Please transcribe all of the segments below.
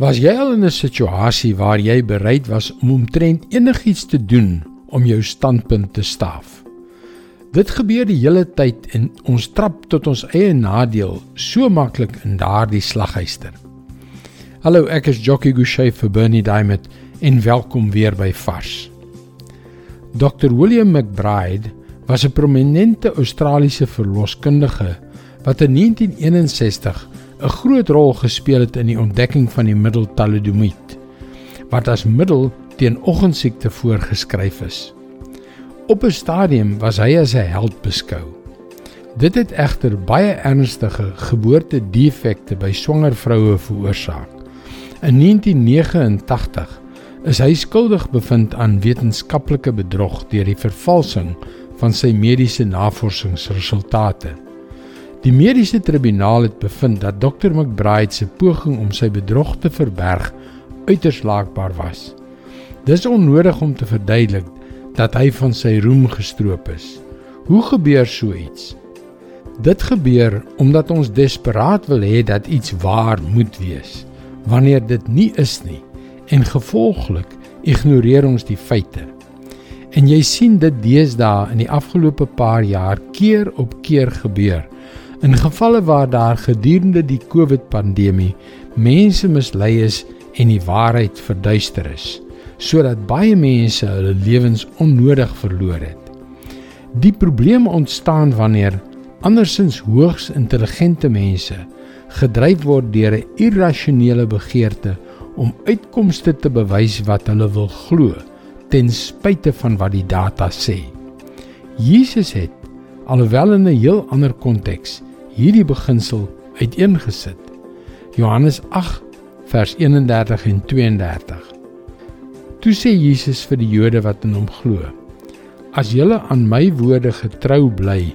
Was jy al in 'n situasie waar jy bereid was om omtrent enigiets te doen om jou standpunt te staaf? Dit gebeur die hele tyd en ons trap tot ons eie nadeel so maklik in daardie slaghuister. Hallo, ek is Jockey Gouchee vir Bernie Diamond en welkom weer by Vars. Dr William McBride was 'n prominente Australiese verloskundige wat in 1961 'n groot rol gespeel het in die ontdekking van die middel thalidomide wat as middel teen oggendsiekte voorgeskryf is. Op 'n stadium was hy as 'n held beskou. Dit het egter baie ernstige geboortedefekte by swanger vroue veroorsaak. In 1989 is hy skuldig bevind aan wetenskaplike bedrog deur die vervalsing van sy mediese navorsingsresultate. Die mediese tribunaal het bevind dat Dr McBride se poging om sy bedrog te verberg uiters laakbaar was. Dis onnodig om te verduidelik dat hy van sy roem gestroop is. Hoe gebeur so iets? Dit gebeur omdat ons desperaat wil hê dat iets waar moet wees wanneer dit nie is nie en gevolglik ignoreer ons die feite. En jy sien dit deesdae in die afgelope paar jaar keer op keer gebeur In gevalle waar daar gedurende die COVID-pandemie mense mislei is en die waarheid verduister is, sodat baie mense hulle lewens onnodig verloor het. Die probleem ontstaan wanneer andersins hoogs intelligente mense gedryf word deur 'n irrasionele begeerte om uitkomste te bewys wat hulle wil glo ten spyte van wat die data sê. Jesus het alhoewel in 'n heel ander konteks hierdie beginsel uiteengesit. Johannes 8 vers 31 en 32. Toe sê Jesus vir die Jode wat in hom glo: As julle aan my woorde getrou bly,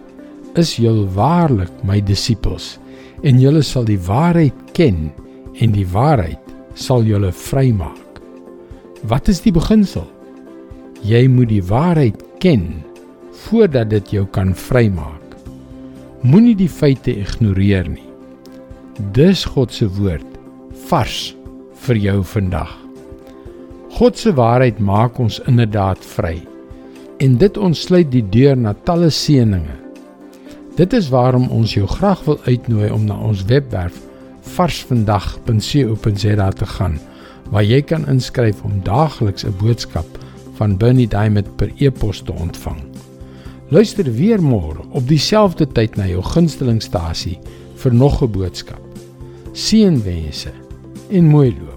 is julle waarlik my disippels en julle sal die waarheid ken en die waarheid sal julle vrymaak. Wat is die beginsel? Jy moet die waarheid ken voordat dit jou kan vrymaak. Moenie die feite ignoreer nie. Dis God se woord vars vir jou vandag. God se waarheid maak ons inderdaad vry. En dit ontsluit die deur na talle seënings. Dit is waarom ons jou graag wil uitnooi om na ons webwerf varsvandag.co.za te gaan waar jy kan inskryf om daagliks 'n boodskap van Bernie Diamond per e-pos te ontvang. Luister weer môre op dieselfde tyd na jou gunstelingstasie vir nog 'n boodskap. Seënwense en mooi loop.